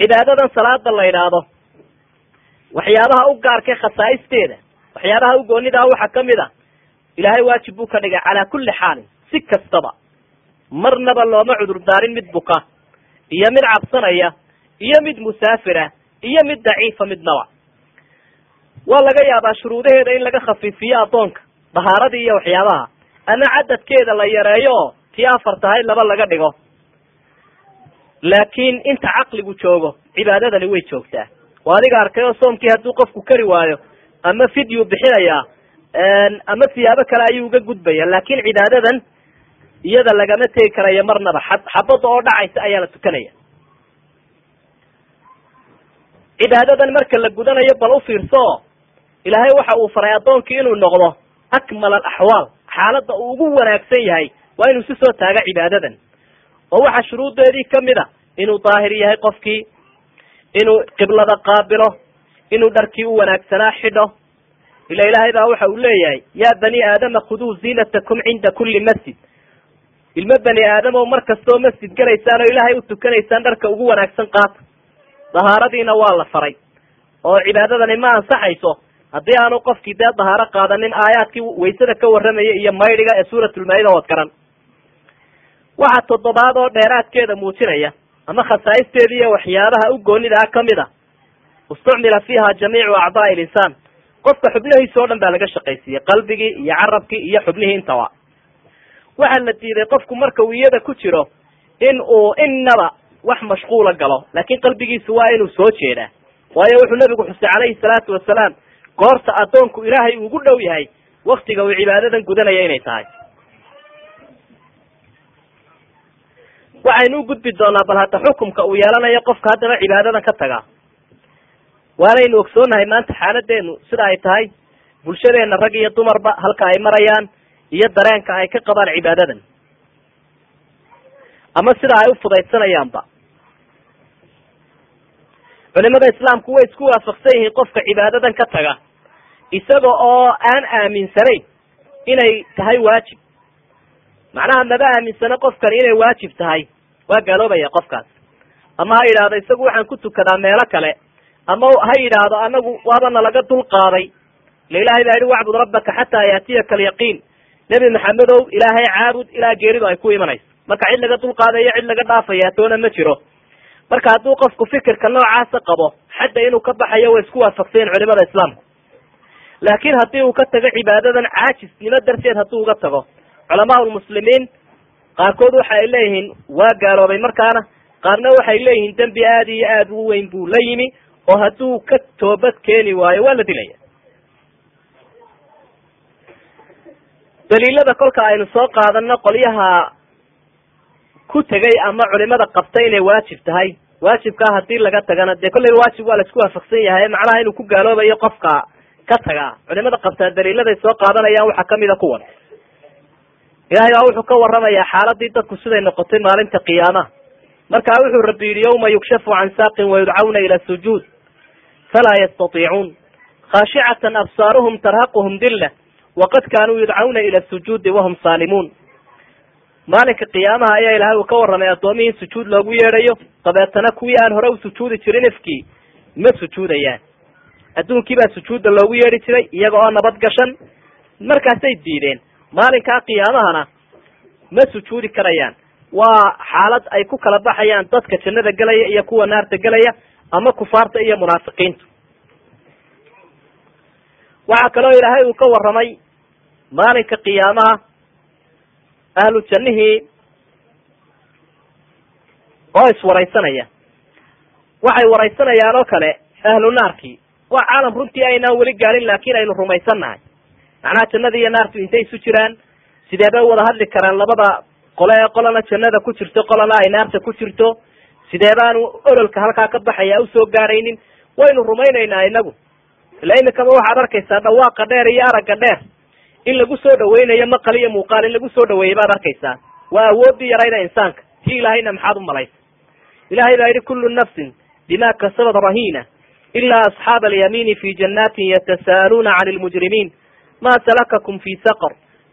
cibaadadan salaada la idhaahdo waxyaabaha u gaarkay khasaa'isteeda waxyaabaha u goonidaa waxaa ka mid a ilaahay waajib buu ka dhigay calaa kulli xaalin si kastaba. Marnaba looma cudur daarin mid buka iyo mid cabsanaya iyo mid musaafira iyo mid daciifa midnaba. Waa laga yaabaa shuruudaheeda in laga khafiifiyo addoonka dahaaradii iyo waxyaabaha ama cadadkeeda la yareeyo tii afar tahay laba laga dhigo laakiin inta caqligu joogo cibaadadani way joogtaa. Oo adiga arkay oo soomkii hadduu qofku kari waayo ama fidyuu bixinayaa ama siyaabo kale ayuu uga gudbaya. Laakin cibaadadan iyada lagama tegi karayo marnaba. A xabadda oo dhacaysa ayaa la tukanaya. Cibaadadan marka la gudanayo bal u ilaahay waxa uu faray addoonkii inuu noqdo akmal alaxwaal xaaladda uu ugu wanaagsan yahay waa inuu si soo taaga cibaadadan oo waxaa shuruuddeedii ka mid a inuu daahir yahay qofkii inuu qiblada qaabilo inuu dharkii u wanaagsanaa xidho. Ila ilaahay baa waxa uu leeyahay ya bani aadama khuduu ziinatakum cinda kulli masjid. Ilmo bani aadamow mar kastoo masjid gelaysaan oo ilaahay u tukanaysaan dharka ugu wanaagsan qaata dahaaradiina waa la faray. Oo cibaadadani ma ansaxayso haddii aanu qofkii dee dahaaro qaadanin aayaadkii waysada ka warramaya iyo maydhiga ee suuratulmaa-ida ood garan waxaa toddobaad oo dheeraadkeeda muujinaya ama khasaa'isteeda iyo waxyaabaha u goonida ah ka mid a. Istucmila fiiha jamiicu acdaa'i linsaan qofka xubnihiisa oo dhan baa laga shaqaysiiyey qalbigii iyo carabkii iyo xubnihii intaba waxaa la diiday qofku marka uu iyada ku jiro in uu innaba wax mashquula galo laakin qalbigiisu waa inuu soo jeedaa. Waayo wuxuu nabigu xusay calayhi salaatu wasalaam goorta addoonku ilaahay ugu dhow yahay waktiga uu cibaadadan gudanaya inay tahay waxaynu u gudbi doonaa bal hadda xukumka uu yeelanayo qofka haddaba cibaadadan ka taga. Waanaynu ogsoonahay maanta xaaladeenu sida ay tahay bulshadeena rag iyo dumarba halka ay marayaan iyo dareenka ay ka qabaan cibaadadan. Ama sida ay u fudaydsanayaanba culimada islaamku way isku waafaqsan yihiin qofka cibaadadan ka taga isaga oo aan aaminsanayn inay tahay waajib macnaha maba aaminsano qofkani inay waajib tahay. Waa gaaloobaya qofkaas. Ama ha yidhaahdo isagu waxaan ku tukadaa meelo kale. Ama ha yidhaahdo anagu waaba nalaga dul qaaday. Ila ilahay baa yihi wacbud rabbaka xataa yaatiyaka alyaqiin. Nebi maxamedow ilaahay caabud ilaa geeridu ay ku imanayso. Marka cid laga dul qaadayo cid laga dhaafaya toona ma jiro. Marka hadduu qofku fikirka noocaasa qabo xadda inuu ka baxayo way isku waafaqsayen culimada islaamku laakin haddii uu ka tago cibaadadan caajisnimo darteed hadduu uga tago culamaa lmuslimiin qaarkood waxa ay leeyihiin waa gaaloobay markaana qaarna waxay leeyihiin dembi aada iyo aada u weyn buu la yimi oo hadduu ka toobad keeni waayo waa la dilaya. Daliilada kolka aynu soo qaadano qolyaha ku tegay ama culimada qabtay inay waajib tahay. Waajibkaa haddii laga tagana dee kolleyba waajib waa la isku waafaqsan yahay macnaha inuu ku gaaloobayo qofka ka tagaa culimada qabtaa daliiladay soo qaadanayaan waxaa kamida kuwan ilahay baa wuxuu ka waramayaa xaaladii dadku siday noqotay maalinta qiyaamaha. Markaa wuxuu rabbi yihi yawma yukshafu can saaqin wayudcawna ila sujuud falaa yastatiicuun. Khaashicatan absaaruhum tarhaquhum dilla waqad kaanuu yudcawna ila sujuudi wahum saalimuun. Maalinka qiyaamaha ayaa ilahay uu ka warramay addoomihii in sujuud loogu yeedhayo. Dabeetana kuwii aan hore u sujuudi jirin ifkii ma sujuudayaan. Adduunkii baa sujuudda loogu yeedhi jiray iyaga oo nabad gashan markaasay diideen maalinkaa qiyaamahana ma sujuudi karayaan. Waa xaalad ay ku kala baxayaan dadka jannada gelaya iyo kuwa naarta gelaya ama kufaarta iyo munaafiqiintu. Waxaa kaloo ilaahay uu ka warramay maalinka qiyaamaha ahlu jannihii oo iswaraysanaya waxay waraysanayaan oo kale ahlu naarkii. Waa caalam runtii aynaan weli gaarin laakin aynu rumaysannahay macnaha jannada iyo naartu intay isu jiraan? Sidee bay wada hadli karaan labada qole ee qolana jannada ku jirto qolana ay naarta ku jirto? Sidee baanu ololka halkaa ka baxaya u soo gaadhaynin waynu rumaynaynaa inagu. Ila imikaba waxaad arkaysaa dhawaaqa dheer iyo aragga dheer. In lagu soo dhaweynayo maqal iyo muuqaal in lagu soo dhaweeyey baad arkaysaa. Waa awoodii yarayda insaanka. Ti ilaahayna maxaad u malaysa ilahay baa yihi kullu nafsin bima kasabad rahina ila asxaaba alyamiini fi jannatin yatasa'aluuna can lmujrimiin ma salakakum fi saqr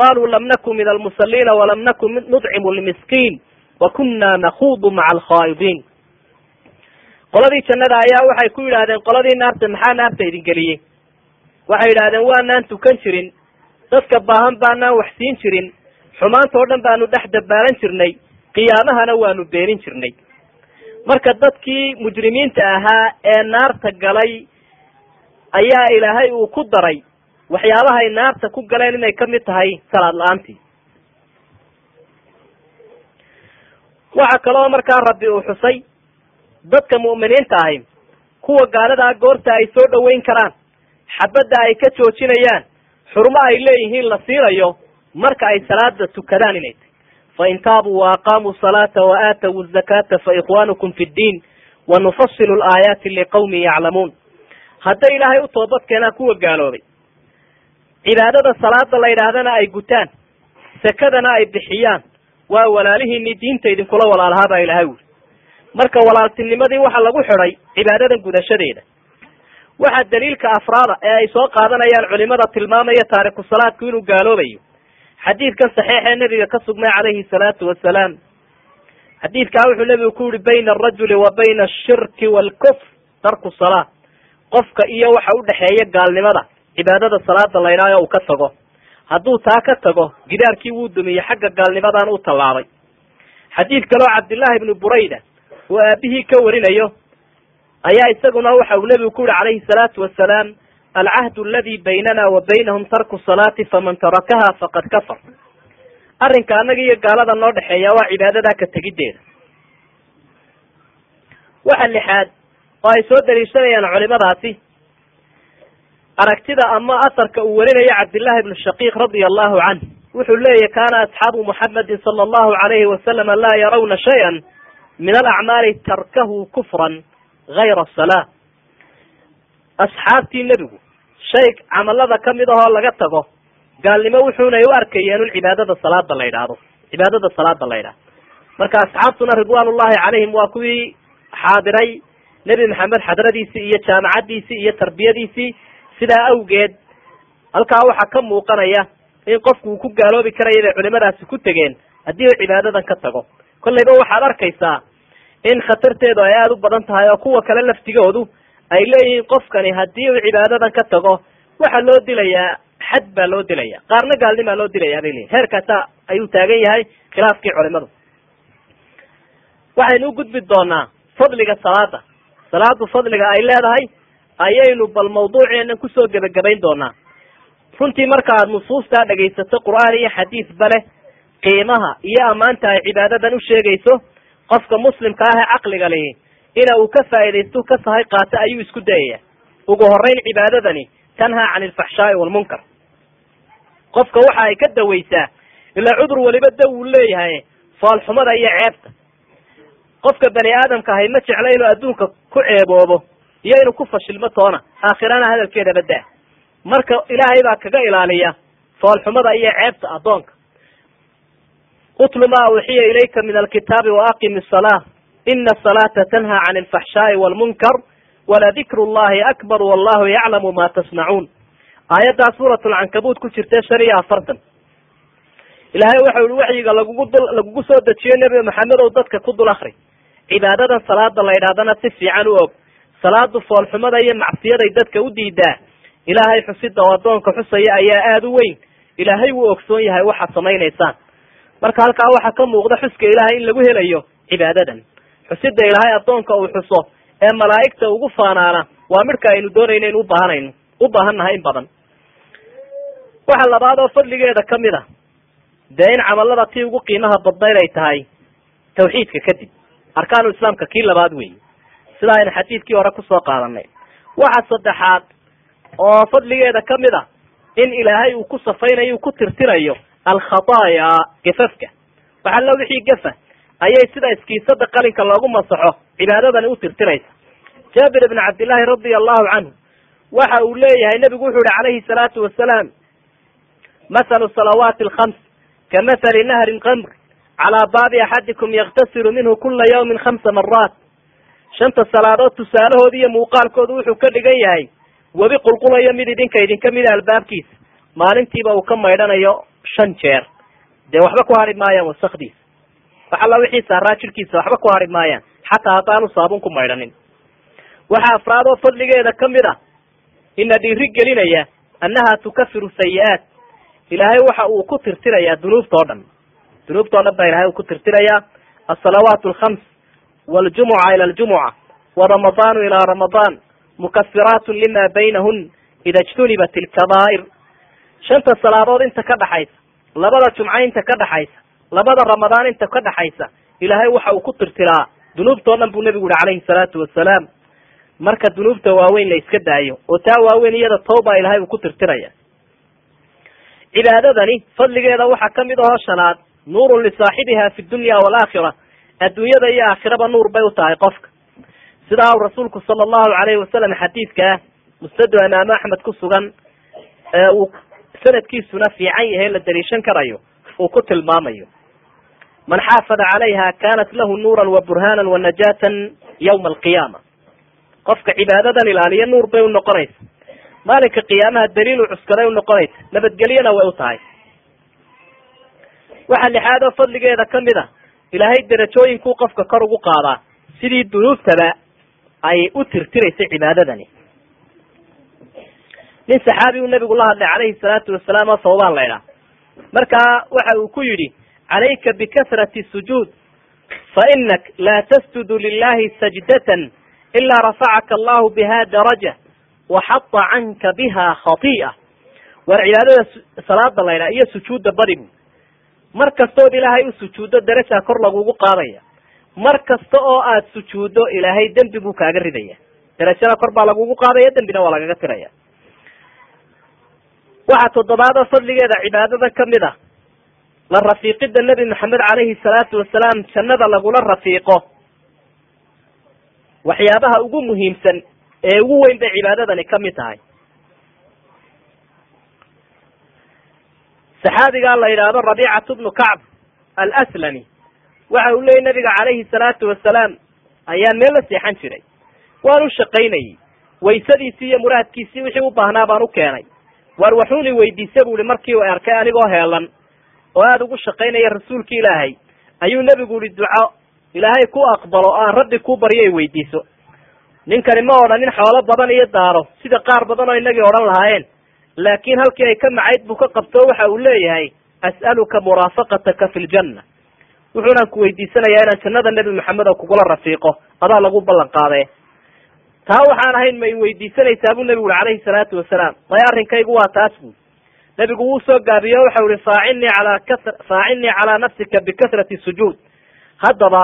qaluu lam nakun min almusaliina walam nakun nudcimu lmiskiin wa kuna nakuudu maca alkhaa'idiin qoladii jannada ayaa waxay ku yidhaahdeen qoladii naarta maxaa naarta idin geliyey waxay yidhahdeen waanaan tukan jirin dadka baahan baanaan wax siin jirin xumaanta oo dhan baanu dhex dabaalan jirnay qiyaamahana waanu beenin jirnay marka dadkii mujrimiinta ahaa ee naarta galay ayaa ilaahay uu ku daray waxyaabahay naarta ku galeen inay ka mid tahay salaad la'aantii. Waxa kaloo markaa rabbi uu xusay dadka mu'miniinta ahi kuwa gaaladaa goorta ay soo dhoweyn karaan xabadda ay ka joojinayaan xurmo ay leeyihiin la siinayo marka ay salaada tukadaan inay tahy fain taabuu waaqaamuu salaata wa aatawu zakata fa ikhwanukum fi ddiin wa nufasilu laayaati liqawmin yaclamuun. Hadday ilaahay u toobad keenaan kuwa gaaloobay cibaadada salaada la yidhaahdana ay gutaan. Sakadana ay bixiyaan. Waa walaalihiinii diinta idinkula walaalahaa baa ilahay wuri marka walaaltinimadii waxa lagu xidhay cibaadadan gudashadeeda. Waxaa daliilka afraada ee ay soo qaadanayaan culimada tilmaamaya taariku salaadku inuu gaaloobayo. Xadiidkan saxiix ee nebiga ka sugnay calayhi salaatu wasalaam. Xadiidkaa wuxuu nebigu ku yihi bayna alrajuli wa bayna ashirki waalkufr tarku salaa qofka iyo waxa udhexeeya gaalnimada cibaadada salaada laydhaayo uu ka tago. Hadduu taa ka tago gidaarkii wuu dumiyey xagga gaalnimadan u tallaabay. Xadiid kaleo cabdillahi ibnu burayda uu aabihii ka warinayo ayaa isaguna waxa uu nebigu ku yihi calayhi salaatu wasalaam alcahdu aladi baynana wa baynahum tarku salaati faman tarakaha faqad kafar. Arrinka annaga iyo gaalada noo dhexeeya waa cibaadadaa ka tegiddeeda waxa lixaad oo ay soo daliishanayaan culimadaasi aragtida ama asarka uu warinayo cabdillahi ibnu shaqiiq radia allahu canh wuxuu leeyahy kana asxaabu muxamedin sala allahu alayhi wasalama laa yarawna shayan min alacmaali tarkahu kufran gayra asalaa asxaabtii nebigu shay camalada ka mid ahoo laga tago gaalnimo wuxuunay u arkayeen un cibaadada salaada la yidhaahdo cibaadada salaada la yidhahdo marka asxaabtuna ridwan ullahi calayhim waa kuwii xaadiray nebi maxamed xadradiisii iyo jaamacadiisii iyo tarbiyadiisii sidaa awgeed halkaa waxaa ka muuqanaya in qofku uu ku gaaloobi karaya bay culimadaasi ku tegeen haddii uu cibaadadan ka tago. Kollayba waxaad arkaysaa in khatarteedu ay aada u badan tahay oo kuwa kale laftigoodu ay leeyihiin qofkani haddii uu cibaadadan ka tago waxaa loo dilayaa xad baa loo dilaya. Qaarna gaalnimaa loo dilayaa bay leeyihiin heerkaasa ayuu taagan yahay khilaafkii culimadu. Waxaynu u gudbi doonaa fadliga salaada salaadu fadliga ay leedahay ayaynu bal mawduuceenan ku soo gebagabayn doonaa. Runtii marka aad nusuustaa dhegaysato qur'aan iyo xadiisba leh qiimaha iyo ammaanta ay cibaadadan u sheegayso qofka muslimka ah ee caqliga lihi ina uu ka faaidaysto ka sahay qaato ayuu isku dayaya ugu horeyn cibaadadani tanhaa cani alfaxshaai waalmunkar qofka waxa ay ka dawaysaa ilaa cudur weliba da uu leeyahay foolxumada iyo ceebta. Qofka bani aadamka ahay ma jecla inuu adduunka ku ceeboobo iyo inuu ku fashilmo toona. Aakhirana hadalkeedaba daa marka ilaahay baa kaga ilaaliya foolxumada iyo ceebta addoonka. Utlu maa uuxiya ilayka min alkitaabi waaqimi asalaa ina asalaata tanhaa cani alfaxshaai waalmunkar waladikru llahi akbar wallahu yaclamu ma tasnacuun. Aayaddaa suurat lcankabuut ku jirta shan iyo afartan. Ilaahay waxa ui waxyiga lagugu dul lagugu soo dejiyo nebi maxamed ow dadka ku dul akri cibaadadan salaada la yidhahdana si fiican u og salaadu foolxumada iyo macsiyaday dadka u diidaa. Ilaahay xusida oo addoonka xusaya ayaa aada u weyn. Ilaahay wuu ogsoon yahay waxaad samaynaysaan. Marka halkaa waxaa ka muuqda xuska ilaahay in lagu helayo cibaadadan. Xusida ilaahay addoonka uu xuso ee malaa'igta ugu faanaana waa midhka aynu doonayno inu ubaahanayno u baahan nahay in badan. Waxa labaad oo fadligeeda ka mid a dee in camalada tii ugu qiimaha badnayd ay tahay tawxiidka kadib arkaanu islaamka kii labaad wey sida aynu xadiidkii hore ku soo qaadanay. Waxa saddexaad oo fadligeeda ka mid a in ilaahay uu ku safaynayo uu ku tirtirayo alkhataaya gafafka waxalla wixii gafa ayay sida iskiisada qalinka loogu masaxo cibaadadani u tirtiraysa. Jaabir ibn cabdillaahi radia allahu canhu waxa uu leeyahay nebigu wuxu uhi calayhi salaatu wasalaam mathalu salawaati alkhams kamathali nahrin kamr calaa baabi axadikum yaktasilu minhu kula yawmin khamsa maraat shanta salaadood tusaalahoodi iyo muuqaalkoodu wuxuu ka dhigan yahay webi qulqulayo mid idinka idinka mida albaabkiisa maalintiiba uu ka maydhanayo shan jeer. Dee waxba ku hadhi maayaan wasakdiisa wax alla wixii saaraa jirkiisa waxba ku hadhi maayaan. Xataa haddaanu saabun ku maydhanin. Waxaa afraad oo fadligeeda ka mid ah ina dhiiri gelinaya annaha tukafiru sayi-aat. Ilaahay waxa uu ku tirtirayaa dunuubta o dhan. Dunuubta o dhan baa ilahay uu ku tirtirayaa alsalawaat alkhams waljumuca ila aljumuca waramadaanu ilaa ramadaan mukafiraatu lima baynahun ida ijtunibat ilkabaa'ir shanta salaadood inta ka dhaxaysa labada jumco inta ka dhaxaysa labada ramadaan inta ka dhaxaysa ilaahay waxa uu ku tirtiraa dunuubta o dhan buu nebigu yihi calayhi salaatu wasalaam marka dunuubta waaweyn la iska daayo oo taa waaweyn iyada tawba ilahay uu ku tirtiraya cibaadadani fadligeeda waxaa ka mid ahoo shanaad nuurun lisaaxibiha fi dunya waalaakhira adduunyada iyo aakhiraba nuur bay u tahay qofka. Sidaa u rasuulku sala allahu alayhi wasalam xadiidka ah musnadu imaam axmed ku sugan ee uu sanadkiisuna fiican yahay la daliishan karayo uu ku tilmaamayo. Man xaafada calayha kanat lahu nuuran wa burhanan wa najaatan yawma alqiyaama. Qofka cibaadadan ilaaliya nuur bay unoqonaysa maalinka qiyaamaha daliilu cuskaday unoqonaysa nabadgelyona way u tahay. Waxa lixaad oo fadligeeda ka mid a ilaahay derajooyinkuu qofka kor ugu qaadaa sidii dunuubtaba ay u tirtiraysay cibaadadani. Nin saxaabi uu nabigu la hadlay calayhi salaatu wasalaam oo sawbaan la idhaa markaa waxa uu ku yidhi calayka bikasrati sujuud fa inak laa tasjudu lilahi sajdatan ilaa rafacaka allahu biha daraja waxata canka biha khati'a waar cibaadada salaada la ydhaha iyo sujuudda badigu mar kastood ilaahay u sujuuddo darajaa kor lagugu qaadaya. Mar kasta oo aad sujuuddo ilaahay dembi buu kaaga ridaya. Darajada kor baa lagugu qaadaya dembina waa lagaga tiraya. Waxaa toddobaad oo fadligeeda cibaadada ka mid ah la rafiiqida nebi maxamed calayhi salaatu wasalaam jannada lagula rafiiqo. Waxyaabaha ugu muhiimsan ee ugu weyn bay cibaadadani ka mid tahay saxaabigaa la yidhaahdo rabiicatu bnu kacb alaslami. Waxa uu leeyay nabiga calayhi salaatu wasalaam ayaan meel la seexan jiray. Waan u shaqaynayey waysadiisii iyo muraadkiisii wixii u baahnaa baan u keenay. Waar waxuuni weydiisa bu ihi markii uu arkay anigoo heelan. Oo aada ugu shaqaynaya rasuulki ilaahay. Ayuu nebigu ihi duco ilaahay ku aqbalo aan rabbi ku baryo ay weydiiso ninkani ma odhanin xoolo badan iyo daaro. Sida qaar badan oo inagii odhan lahaayeen laakiin halkii ay ka macayd buu ka qabto waxa uu leeyahay as'aluka muraafaqataka fi ljanna wuxuunaan ku weydiisanayaa inaan jannada nebi maxamed oo kugula rafiiqo adaa lagu ballan qaade taa waxaan ahayn ma i weydiisanaysaa buu nebigu uri calayhi salaatu wasalaam. May arrinkaygu waa taas bu nebigu wuu soo gaabiye waxau ihi faacinii calaa ka faacinii calaa nafsika bikasrati sujuud. Haddaba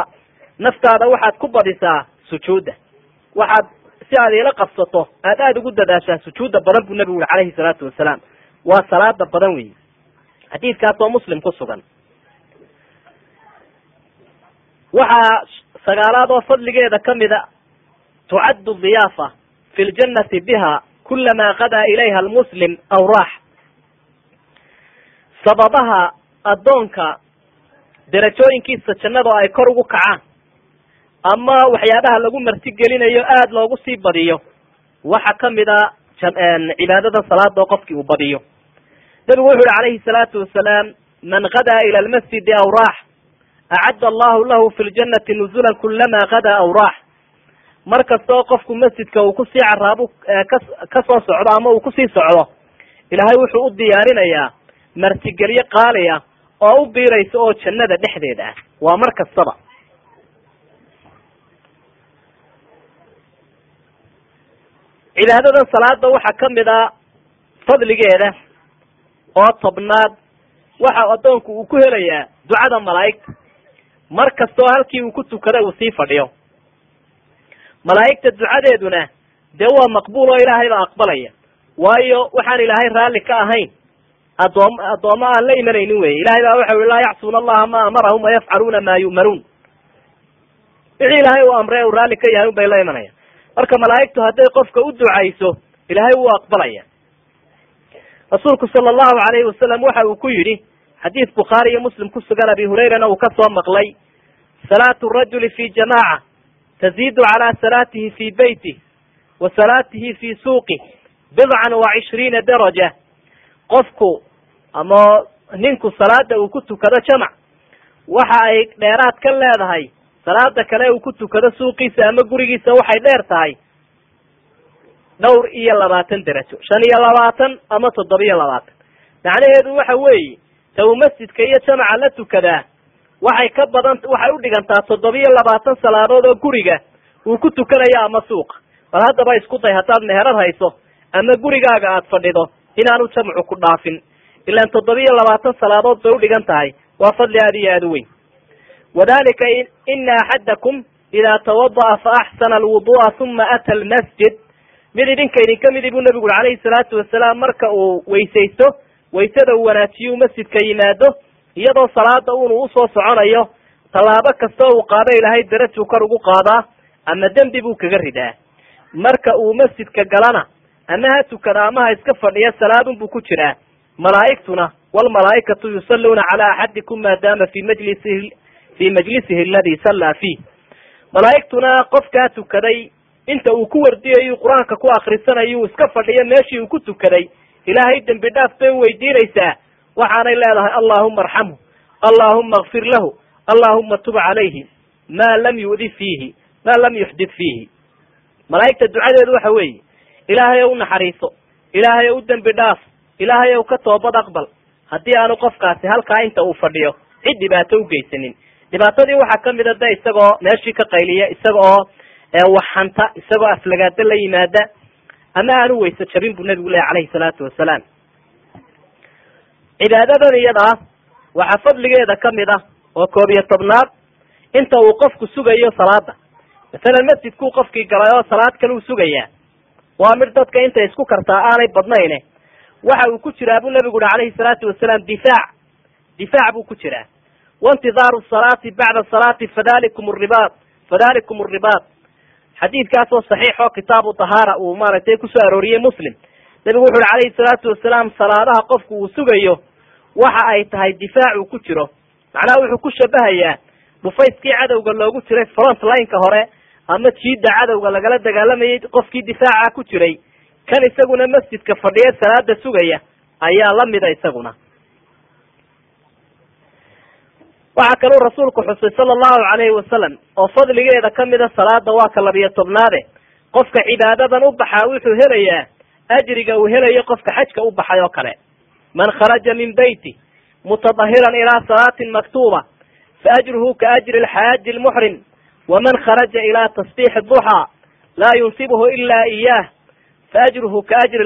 naftaada waxaad ku badisaa sujuudda. Waxaad si aad iila qabsato aad aada ugu dadaashaa sujuudda badan buu nebigu uri calayhi salaatu wasalaam. Waa salaada badan weyi xadiidkaas oo muslim ku sugan. Waxaa sagaalaad oo fadligeeda kamida tucaddu diyaafa fi ljannati biha kulamaa qadaa ilayha almuslim aw raax. Sababaha addoonka derajooyinkiisa jannada ay kor ugu kacaan ama waxyaabaha lagu martigelinayo aada loogu sii badiyo. Waxa ka mid a cibaadada salaada oo qofkii uu badiyo. Nebigu wuxu uhi calayhi salaatu wasalaam man qadaa ila almasjidi aw raax acadda allahu lahu fi ljannati nuzulan kulama qadaa aw raax mar kasta oo qofku masjidka uu ku sii caraabu ka ka soo socdo ama uu ku sii socdo ilaahay wuxuu u diyaarinayaa martigelyo qaali ah oo u biiraysa oo jannada dhexdeeda ah. Waa mar kastaba cibaadadan salaada waxaa ka mid a fadligeeda oo tobnaad waxa addoonku uu ku helayaa ducada malaa'igta mar kastoo halkii uu ku tukada uu sii fadhiyo. Malaa'igta ducadeeduna dee waa maqbuul oo ilaahay baa aqbalaya. Waayo waxaan ilaahay raalli ka ahayn. Adoom addoommo aan la imanaynin weye ilahay baa waxa ui laa yacsuuna allaha ma amarahum wayafcaluuna maa yu'manuun wixii ilaahay uu amre uu raalli ka yahay un bay la imanayaan marka malaa'igtu hadday qofka u ducayso ilaahay wuu aqbalaya. Rasuulku sala allahu alayhi wasalam waxa uu ku yidhi xadiid bukhaari iyo muslim ku sugan abi hurayrana uu ka soo maqlay salaatu rajuli fi jamaca taziidu calaa salaatihi fi beytih wa salaatihi fi suuqih bidcan wa cishriina daraja. Qofku ama ninku salaada uu ku tukado jamac waxa ay dheeraad ka leedahay salaada kale uu ku tukado suuqiisa ama gurigiisa waxay dheer tahay. Dhowr iyo labaatan derajo shan iyo labaatan ama toddobiyo labaatan. Macnaheedu waxa weeye ta masjidka iyo jamaca la tukadaa waxay ka badan waxay u dhigantaa toddobiyo labaatan salaadood oo guriga uu ku tukanayo ama suuqa bal haddaba isku day haddaad meherad hayso ama gurigaaga aad fadhido inaanu jamcu ku dhaafin. Ilaan toddobiyo labaatan salaadood bay udhigan tahay. Waa fadli aad iyo aada u weyn wadalika ina axadakum idaa tawada'a fa axsana alwudu'a uma ata almasjid mid idinka idinka midi buu nabigu uri calayhi salaatu wasalaam marka uu weysaysto waysada uu wanaajiyo masjidka yimaado iyadoo salaada unu u soo soconayo tallaabo kasta uu qaado ilaahay darajuu kor ugu qaadaa ama dembi buu kaga ridaa marka uu masjidka galana ama ha tukada ama ha iska fadhiya salaadun buu ku jiraa malaa'igtuna walmalaa'ikatu yusalluuna calaa axadikum maadaama fi majlisihi fi majlisihi aladi sallaa fiih malaa'igtuna qofkaa tukaday inta uu ku wardiyayu qur'aanka ku akrisanayu iska fadhiyo meeshii uu ku tukaday ilaahay dembi dhaaf bay weydiinaysaa. Waxaanay leedahay allahuma arxamhu allahuma akfir lahu allahuma tub calayhi maa lam yu'di fiihi maa lam yuxdid fiihi. Malaa'igta ducadeedu waxa weeye ilaahay ow naxariiso ilaahay ow dembi dhaaf ilaahay ow ka toobad aqbal. Haddii aanu qofkaasi halkaa inta uu fadhiyo cid dhibaato u geysanin dhibaatadii waxaa ka mid a de isagoo meeshii ka qayliya isaga oo waxanta isagoo aflagaado la yimaada ama aanu weyse jabin buu nabigu lehy calayhi salaatu wasalaam. Cibaadadan iyadaa waxaa fadligeeda ka mid ah oo koob iyo tobnaad inta uu qofku sugayo salaada masalan masjidkuu qofkii galay oo salaad kale uu sugayaa waa mid dadka intay isku kartaa aanay badnayne. Waxa uu ku jiraa buu nabigu uhi calayhi salaatu wasalaam difaac. Difaac buu ku jiraa waintidaaru salaati bacda salaati fadalikum ribaat fadalikum ribaat xadiidkaas oo saxiix oo kitaabu tahaara uu maaragtay ku soo arooriyey muslim nabigu wuxu uhi calayhi salaatu wasalaam salaadaha qofku uu sugayo waxa ay tahay difaac uu ku jiro macnaha wuxuu ku shabahayaa dhufayskii cadowga loogu jiray front lineka hore ama jiida cadowga lagala dagaalamayay qofkii difaaca ku jiray kan isaguna masjidka fadhiya salaada sugaya ayaa lamida isaguna waxaa kaluu rasuulku xusay sala allahu calayhi wasalam oo fadligeeda kamida salaada waa ka labiyo tobnaade. Qofka cibaadadan u baxaa wuxuu helayaa ajriga uu helayo qofka xajka u baxay oo kale. Man kharaja min beyti mutadahiran ilaa salaatin maktuba faajruhu ka ajri alxaaji almuxrim waman kharaja ilaa tasbiixi duxaa laa yunsibuhu ila iyah faajruhu ka ajri